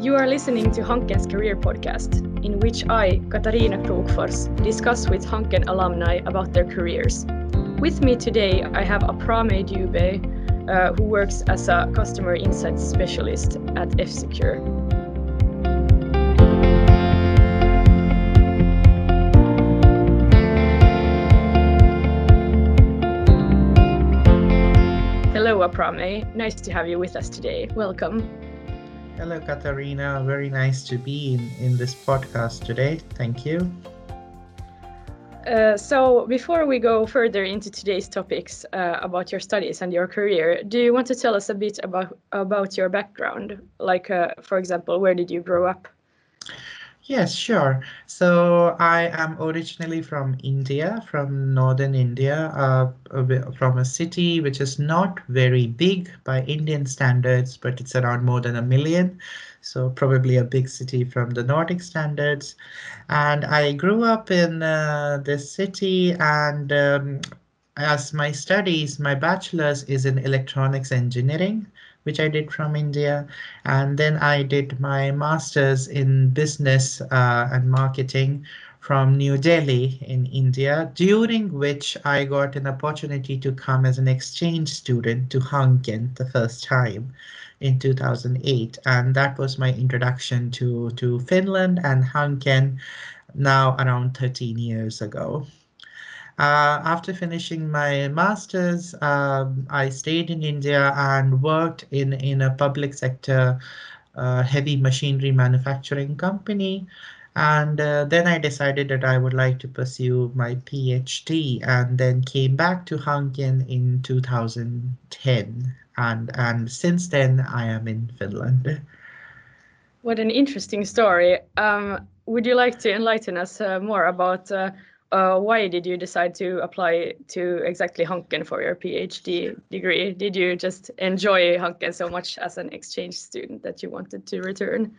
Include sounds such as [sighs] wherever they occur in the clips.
You are listening to Hanken's Career Podcast, in which I, Katarina Krokfors, discuss with Hanken alumni about their careers. With me today, I have Apramey Dube, uh, who works as a customer insights specialist at F-Secure. Hello, Apramey. Nice to have you with us today. Welcome. Hello, Katarina. Very nice to be in, in this podcast today. Thank you. Uh, so, before we go further into today's topics uh, about your studies and your career, do you want to tell us a bit about about your background? Like, uh, for example, where did you grow up? Yes, sure. So I am originally from India, from northern India, uh, from a city which is not very big by Indian standards, but it's around more than a million. So probably a big city from the Nordic standards. And I grew up in uh, this city and um, as my studies, my bachelor's is in electronics engineering which I did from India. And then I did my master's in business uh, and marketing from New Delhi in India, during which I got an opportunity to come as an exchange student to Hanken the first time in 2008. And that was my introduction to, to Finland and Hanken now around 13 years ago. Uh, after finishing my master's, um, I stayed in India and worked in, in a public sector uh, heavy machinery manufacturing company. And uh, then I decided that I would like to pursue my PhD and then came back to Hanken in 2010. And, and since then, I am in Finland. What an interesting story. Um, would you like to enlighten us uh, more about uh, why did you decide to apply to exactly Hanken for your PhD degree? Did you just enjoy Hanken so much as an exchange student that you wanted to return?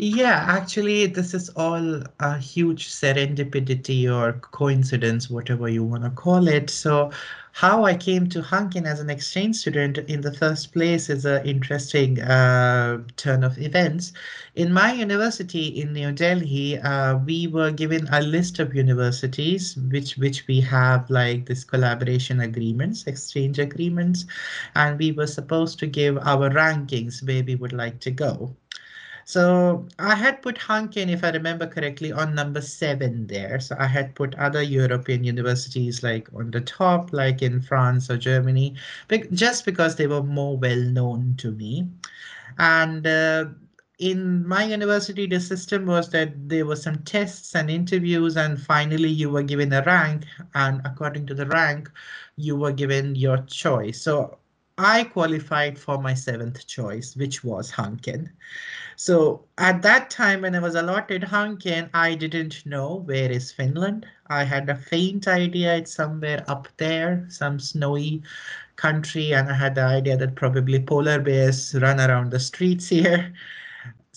Yeah, actually, this is all a huge serendipity or coincidence, whatever you want to call it. So how I came to Hanken as an exchange student in the first place is an interesting uh, turn of events. In my university in New Delhi, uh, we were given a list of universities which which we have like this collaboration agreements, exchange agreements, and we were supposed to give our rankings where we would like to go. So I had put Hanken, if I remember correctly, on number seven there. So I had put other European universities like on the top, like in France or Germany, just because they were more well known to me. And uh, in my university, the system was that there were some tests and interviews, and finally you were given a rank. And according to the rank, you were given your choice. So I qualified for my seventh choice, which was Hanken. So at that time when I was allotted Hanken, I didn't know where is Finland. I had a faint idea it's somewhere up there, some snowy country, and I had the idea that probably polar bears run around the streets [laughs] here.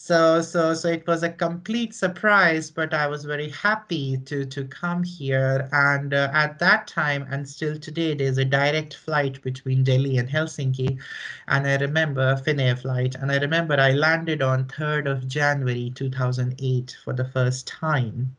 So, so, so it was a complete surprise, but I was very happy to to come here. And uh, at that time, and still today, there's a direct flight between Delhi and Helsinki. And I remember Finnair flight, and I remember I landed on 3rd of January 2008 for the first time.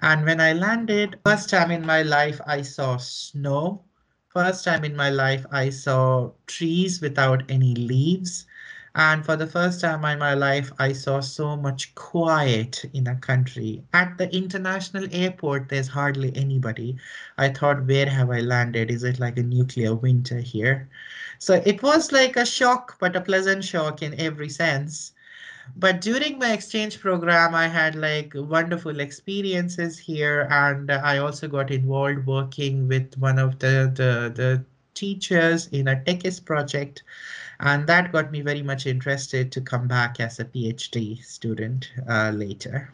And when I landed, first time in my life, I saw snow. First time in my life, I saw trees without any leaves. And for the first time in my life, I saw so much quiet in a country. At the international airport, there's hardly anybody. I thought, where have I landed? Is it like a nuclear winter here? So it was like a shock, but a pleasant shock in every sense. But during my exchange program, I had like wonderful experiences here. And I also got involved working with one of the, the, the teachers in a Tekes project and that got me very much interested to come back as a PhD student uh, later.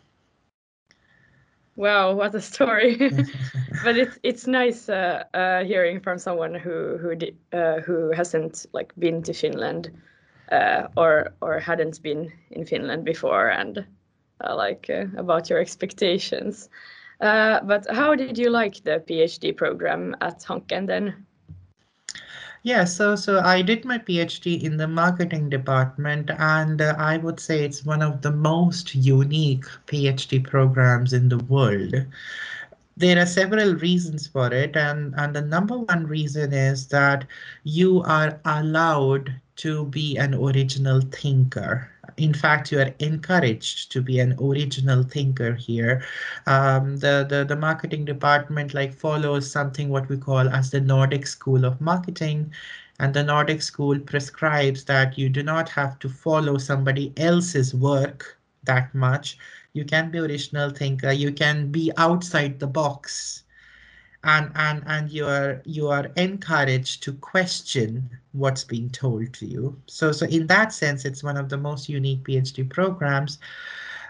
Wow, what a story! [laughs] [laughs] but it's it's nice uh, uh, hearing from someone who who uh, who hasn't like been to Finland uh, or or hadn't been in Finland before, and uh, like about your expectations. but how did you like the PhD program at Hanken then? Yeah, so so I did my PhD in the marketing department, and uh, I would say it's one of the most unique PhD programs in the world. There are several reasons for it, and, and the number one reason is that you are allowed to be an original thinker in fact, you are encouraged to be an original thinker here. Um, the, the, the marketing department like follows something what we call as the Nordic School of Marketing. And the Nordic School prescribes that you do not have to follow somebody else's work that much. You can be original thinker. You can be outside the box and and and you are you are encouraged to question what's being told to you. So so in that sense it's one of the most unique phd programs.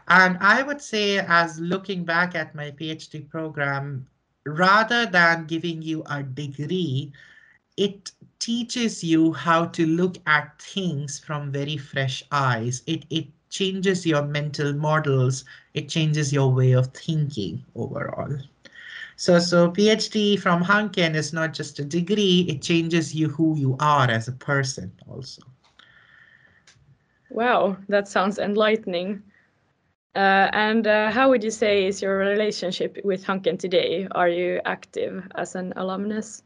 And i would say as looking back at my phd program rather than giving you a degree it teaches you how to look at things from very fresh eyes. It it changes your mental models. It changes your way of thinking overall so, so PhD from Hanken is not just a degree, it changes you who you are as a person also. Wow, that sounds enlightening. Uh, and uh, how would you say is your relationship with Hanken today? Are you active as an alumnus?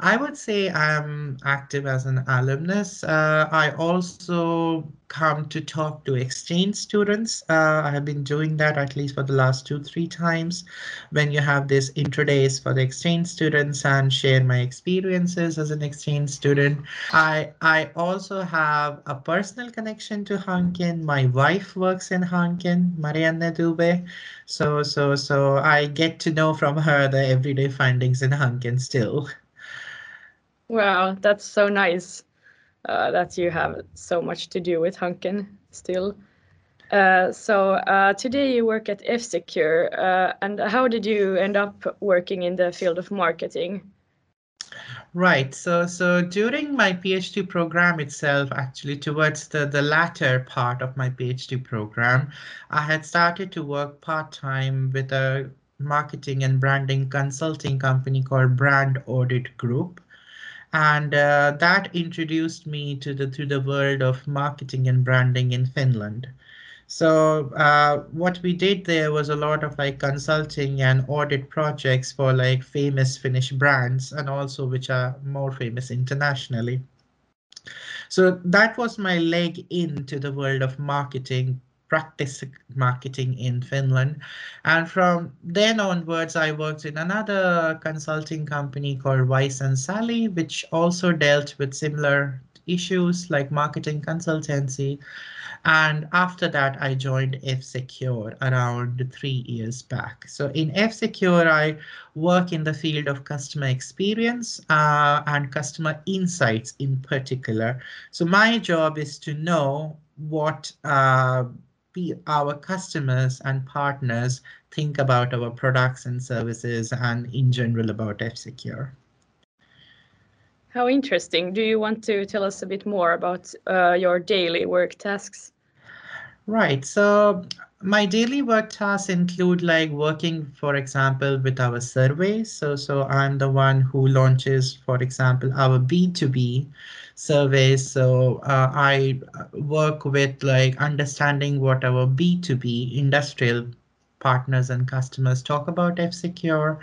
I would say I'm active as an alumnus. Uh, I also come to talk to exchange students. Uh, I have been doing that at least for the last two, three times when you have this intro days for the exchange students and share my experiences as an exchange student. I, I also have a personal connection to Hanken. My wife works in Hanken, Marianne Dube. So, so, so I get to know from her the everyday findings in Hanken still. Wow, that's so nice uh, that you have so much to do with Hanken still. Uh, so uh, today you work at F-Secure, uh, and how did you end up working in the field of marketing? Right. So so during my PhD program itself, actually towards the, the latter part of my PhD program, I had started to work part-time with a marketing and branding consulting company called Brand Audit Group and uh, that introduced me to the to the world of marketing and branding in Finland. So uh, what we did there was a lot of like consulting and audit projects for like famous Finnish brands and also which are more famous internationally. So that was my leg into the world of marketing practice marketing in Finland. And from then onwards, I worked in another consulting company called Weiss and Sally, which also dealt with similar issues like marketing consultancy. And after that, I joined F-Secure around three years back. So in F-Secure, I work in the field of customer experience uh, and customer insights in particular. So my job is to know what uh, our customers and partners think about our products and services and in general about F-Secure. How interesting. Do you want to tell us a bit more about uh, your daily work tasks? Right. So my daily work tasks include like working, for example, with our surveys. So, so I'm the one who launches, for example, our B2B surveys. So uh, I work with like understanding what our B2B industrial partners and customers talk about F-Secure.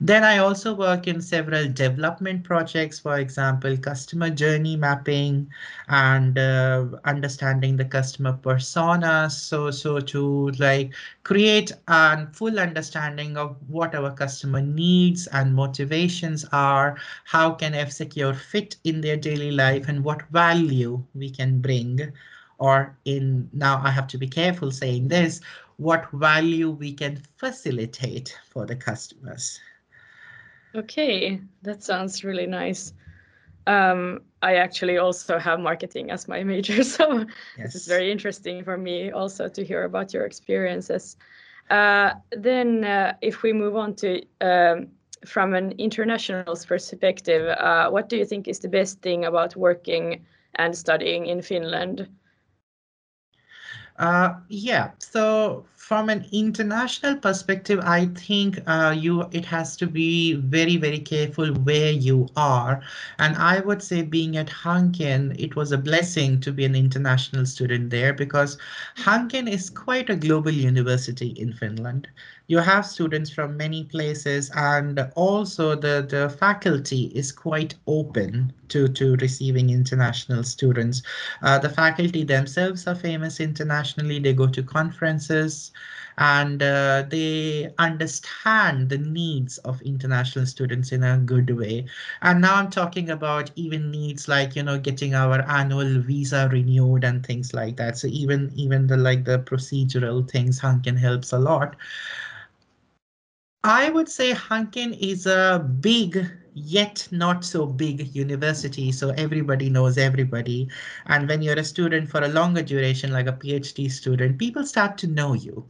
Then I also work in several development projects, for example, customer journey mapping and uh, understanding the customer persona. So, so to like create a full understanding of what our customer needs and motivations are, how can F-Secure fit in their daily life and what value we can bring or in now I have to be careful saying this, what value we can facilitate for the customers. Okay, that sounds really nice. Um, I actually also have marketing as my major, [laughs] so yes. this is very interesting for me also to hear about your experiences. Uh, then, uh, if we move on to um, from an international perspective, uh, what do you think is the best thing about working and studying in Finland? Uh, yeah, so from an international perspective, I think uh, you it has to be very, very careful where you are. And I would say being at Hanken, it was a blessing to be an international student there because Hanken is quite a global university in Finland you have students from many places and also the, the faculty is quite open to, to receiving international students. Uh, the faculty themselves are famous internationally. They go to conferences and uh, they understand the needs of international students in a good way. And now I'm talking about even needs like, you know, getting our annual visa renewed and things like that. So even, even the like the procedural things, Hanken helps a lot. I would say Hanken is a big yet not so big university so everybody knows everybody and when you're a student for a longer duration like a phd student people start to know you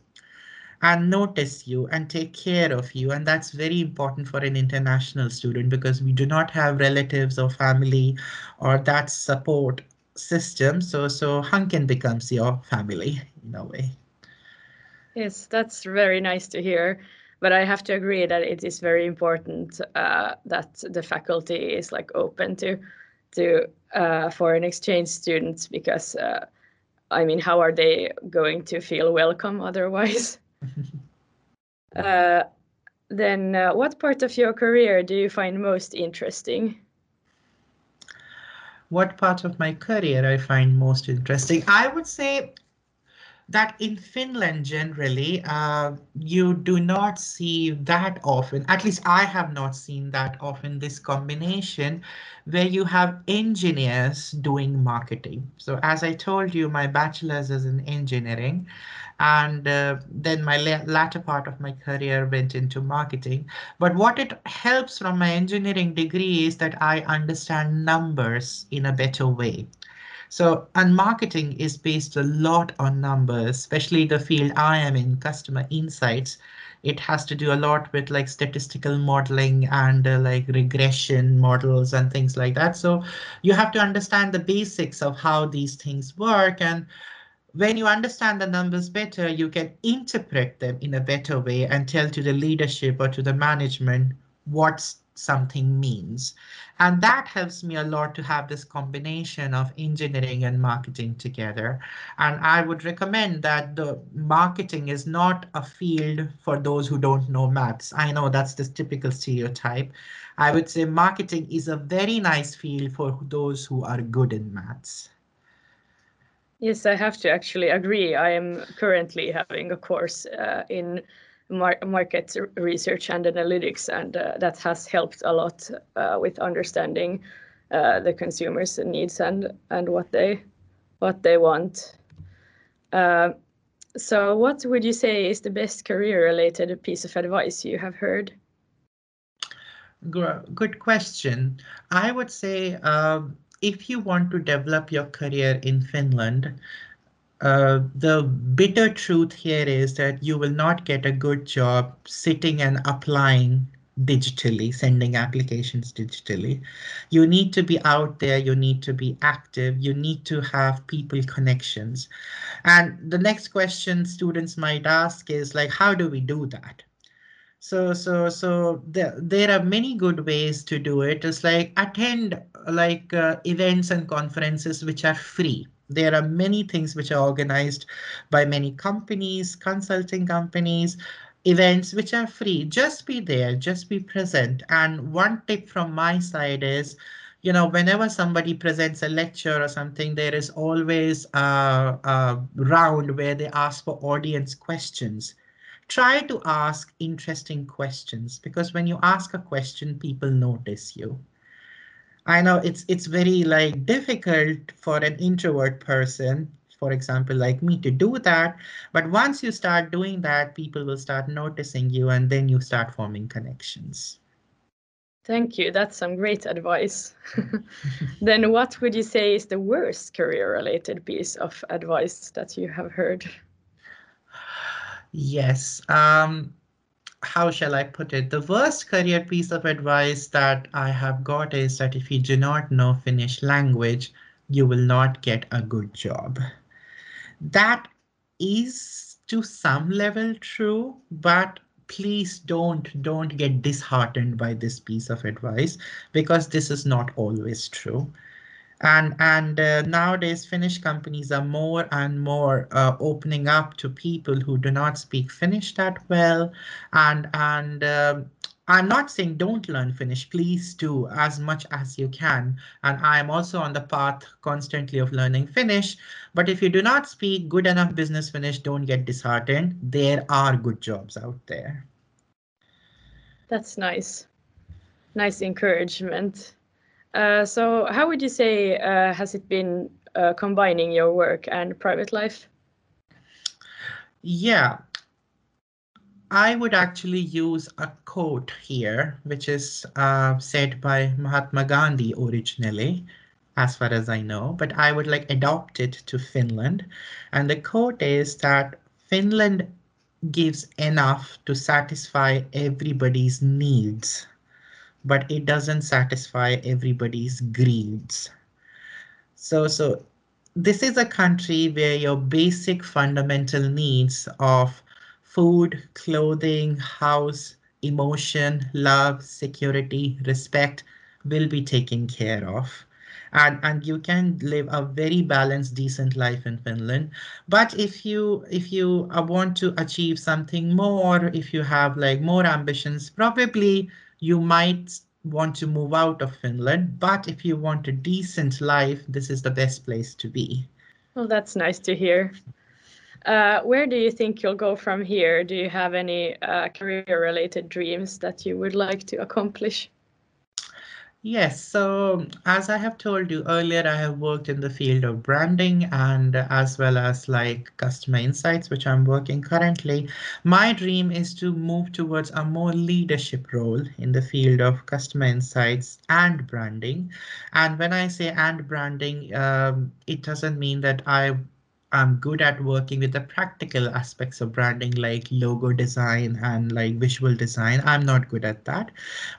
and notice you and take care of you. And that's very important for an international student because we do not have relatives or family or that support system. So so Hanken becomes your family in a way. Yes that's very nice to hear. But I have to agree that it is very important uh, that the faculty is like open to to uh, foreign exchange students because uh, I mean, how are they going to feel welcome otherwise? [laughs] [laughs] Uh, then, uh, what part of your career do you find most interesting? What part of my career I find most interesting? I would say that in Finland generally, uh, you do not see that often, at least I have not seen that often, this combination where you have engineers doing marketing. So as I told you, my bachelor's is in engineering and uh, then my la latter part of my career went into marketing. But what it helps from my engineering degree is that I understand numbers in a better way. So, and marketing is based a lot on numbers, especially the field I am in, customer insights. It has to do a lot with like statistical modeling and uh, like regression models and things like that. So you have to understand the basics of how these things work. And when you understand the numbers better, you can interpret them in a better way and tell to the leadership or to the management what something means. And that helps me a lot to have this combination of engineering and marketing together. And I would recommend that the marketing is not a field for those who don't know maths. I know that's the typical stereotype. I would say marketing is a very nice field for those who are good in maths. Yes, I have to actually agree. I am currently having a course uh, in mar market research and analytics, and uh, that has helped a lot uh, with understanding uh, the consumers' needs and and what they what they want. Uh, so, what would you say is the best career-related piece of advice you have heard? Good question. I would say um, if you want to develop your career in Finland, uh, the bitter truth here is that you will not get a good job sitting and applying digitally, sending applications digitally. You need to be out there, you need to be active, you need to have people connections. And the next question students might ask is like, how do we do that? So, so, so there, there are many good ways to do it. It's like attend like uh, events and conferences which are free there are many things which are organized by many companies, consulting companies, events which are free. Just be there, just be present. And one tip from my side is, you know, whenever somebody presents a lecture or something, there is always a, a round where they ask for audience questions. Try to ask interesting questions because when you ask a question, people notice you. I know it's it's very like difficult for an introvert person, for example, like me to do that. But once you start doing that, people will start noticing you and then you start forming connections. Thank you. That's some great advice. [laughs] [laughs] then what would you say is the worst career related piece of advice that you have heard? [sighs] Yes. Um, how shall I put it? The worst career piece of advice that I have got is that if you do not know Finnish language, you will not get a good job. That is to some level true, but please don't don't get disheartened by this piece of advice because this is not always true and and uh, nowadays finnish companies are more and more uh, opening up to people who do not speak finnish that well. And and uh, i'm not saying don't learn finnish. Please do as much as you can. And i am also on the path constantly of learning finnish. But if you do not speak good enough business finnish don't get disheartened. There are good jobs out there. That's nice. Nice encouragement so how would you say uh, has it been uh, combining your work and private life? Yeah, I would actually use a quote here, which is uh, said by Mahatma Gandhi originally, as far as I know, but I would like adopt it to Finland. And the quote is that Finland gives enough to satisfy everybody's needs but it doesn't satisfy everybody's greeds. So, so this is a country where your basic fundamental needs of food, clothing, house, emotion, love, security, respect will be taken care of. And, and you can live a very balanced, decent life in Finland. But if you if you want to achieve something more, if you have like more ambitions, probably you might want to move out of Finland, but if you want a decent life, this is the best place to be. Well, that's nice to hear. Uh, where do you think you'll go from here? Do you have any uh, career-related dreams that you would like to accomplish? Yes, so as I have told you earlier, I have worked in the field of branding and as well as like customer insights, which I'm working currently. My dream is to move towards a more leadership role in the field of customer insights and branding. And when I say and branding, um, it doesn't mean that I I'm good at working with the practical aspects of branding like logo design and like visual design. I'm not good at that,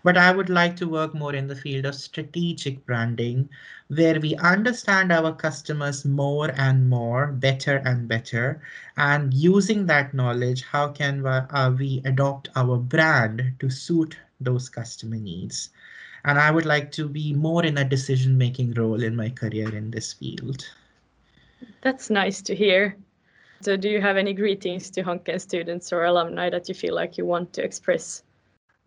but I would like to work more in the field of strategic branding where we understand our customers more and more, better and better. And using that knowledge, how can uh, we adopt our brand to suit those customer needs? And I would like to be more in a decision-making role in my career in this field. That's nice to hear. So do you have any greetings to Hanken students or alumni that you feel like you want to express?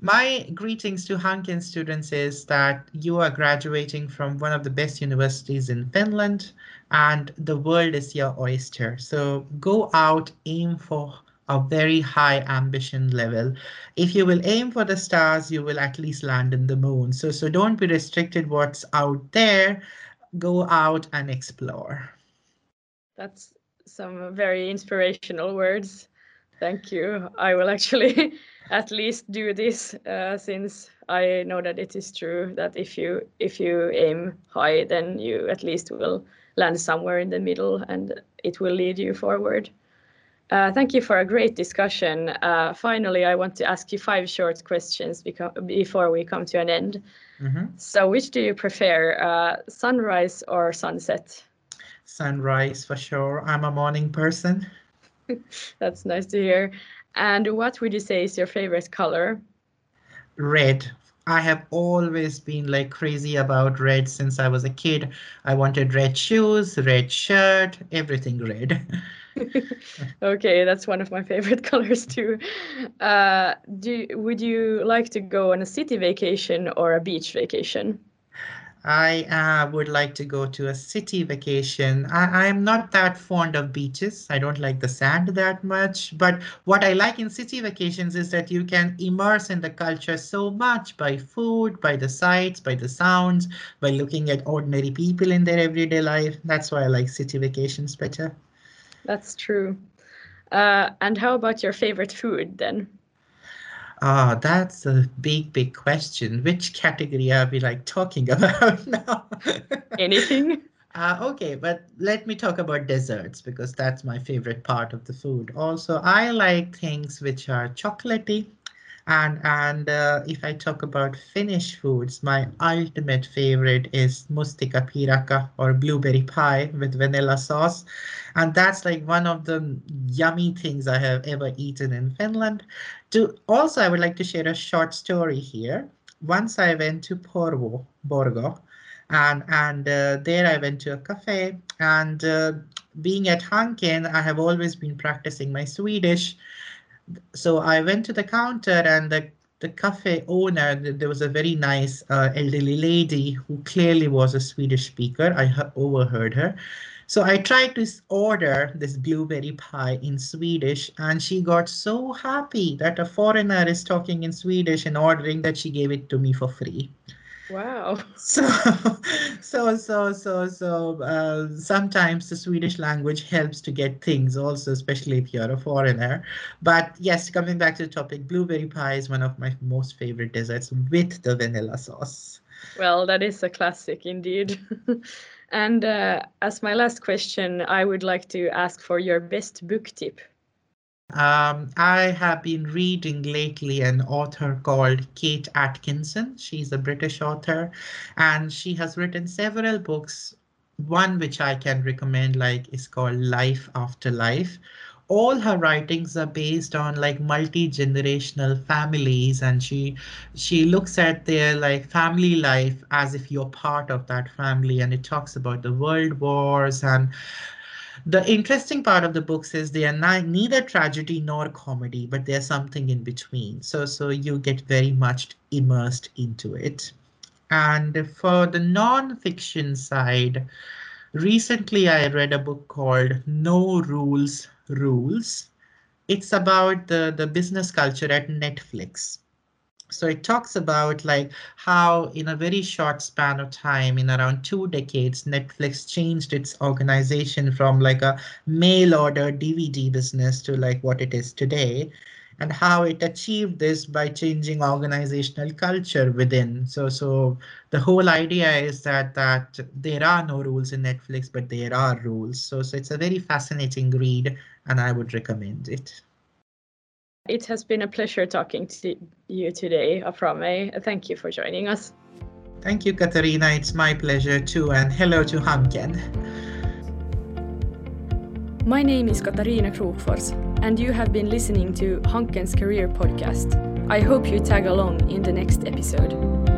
My greetings to Hanken students is that you are graduating from one of the best universities in Finland and the world is your oyster. So go out, aim for a very high ambition level. If you will aim for the stars, you will at least land in the moon. So, so don't be restricted what's out there. Go out and explore. That's some very inspirational words. Thank you. I will actually [laughs] at least do this uh, since I know that it is true that if you if you aim high, then you at least will land somewhere in the middle and it will lead you forward. Uh, thank you for a great discussion. Uh, finally, I want to ask you five short questions before we come to an end. Mm -hmm. So which do you prefer, uh, sunrise or sunset? Sunrise for sure. I'm a morning person. [laughs] That's nice to hear. And what would you say is your favorite color? Red. I have always been like crazy about red since I was a kid. I wanted red shoes, red shirt, everything red. [laughs] okay, that's one of my favorite [laughs] colors too. Uh, do would you like to go on a city vacation or a beach vacation? I uh, would like to go to a city vacation. I, I'm not that fond of beaches. I don't like the sand that much. But what I like in city vacations is that you can immerse in the culture so much by food, by the sights, by the sounds, by looking at ordinary people in their everyday life. That's why I like city vacations better. That's true. Uh, and how about your favorite food then? Ah, that's a big, big question. Which category are we like talking [laughs] about now? Anything? Uh, [laughs] okay, but let me talk about desserts because that's my favorite part of the food. Also, I like things which are chocolatey. And and uh, if I talk about Finnish foods, my ultimate favorite is mustika piraka or blueberry pie with vanilla sauce. And that's like one of the yummy things I have ever eaten in Finland. To also, I would like to share a short story here. Once I went to Porvoo, Borgå, and and uh, there I went to a cafe. And uh, being at Hanken, I have always been practicing my Swedish. So I went to the counter, and the the cafe owner, there was a very nice uh, elderly lady who clearly was a Swedish speaker. I overheard her. So I tried to order this blueberry pie in Swedish, and she got so happy that a foreigner is talking in Swedish and ordering that she gave it to me for free. Wow. [laughs] So, so, so, so, so, uh, sometimes the Swedish language helps to get things also, especially if you're a foreigner. But yes, coming back to the topic, blueberry pie is one of my most favorite desserts with the vanilla sauce. Well, that is a classic indeed. [laughs] and uh, as my last question, I would like to ask for your best book tip. Um, I have been reading lately an author called Kate Atkinson. She's a British author and she has written several books. One which I can recommend like is called Life After Life. All her writings are based on like multi-generational families and she she looks at their like family life as if you're part of that family and it talks about the world wars and the interesting part of the books is they are not, neither tragedy nor comedy, but there's something in between. So, so you get very much immersed into it. And for the non-fiction side, recently I read a book called No Rules Rules. It's about the, the business culture at Netflix so it talks about like how in a very short span of time in around two decades netflix changed its organization from like a mail order dvd business to like what it is today and how it achieved this by changing organizational culture within. So so the whole idea is that that there are no rules in netflix but there are rules. So so it's a very fascinating read and i would recommend it it has been a pleasure talking to you today, Apramey. Thank you for joining us. Thank you, Katarina. It's my pleasure too. And hello to Hanken. My name is Katarina Krokfors, and you have been listening to Hanken's Career Podcast. I hope you tag along in the next episode.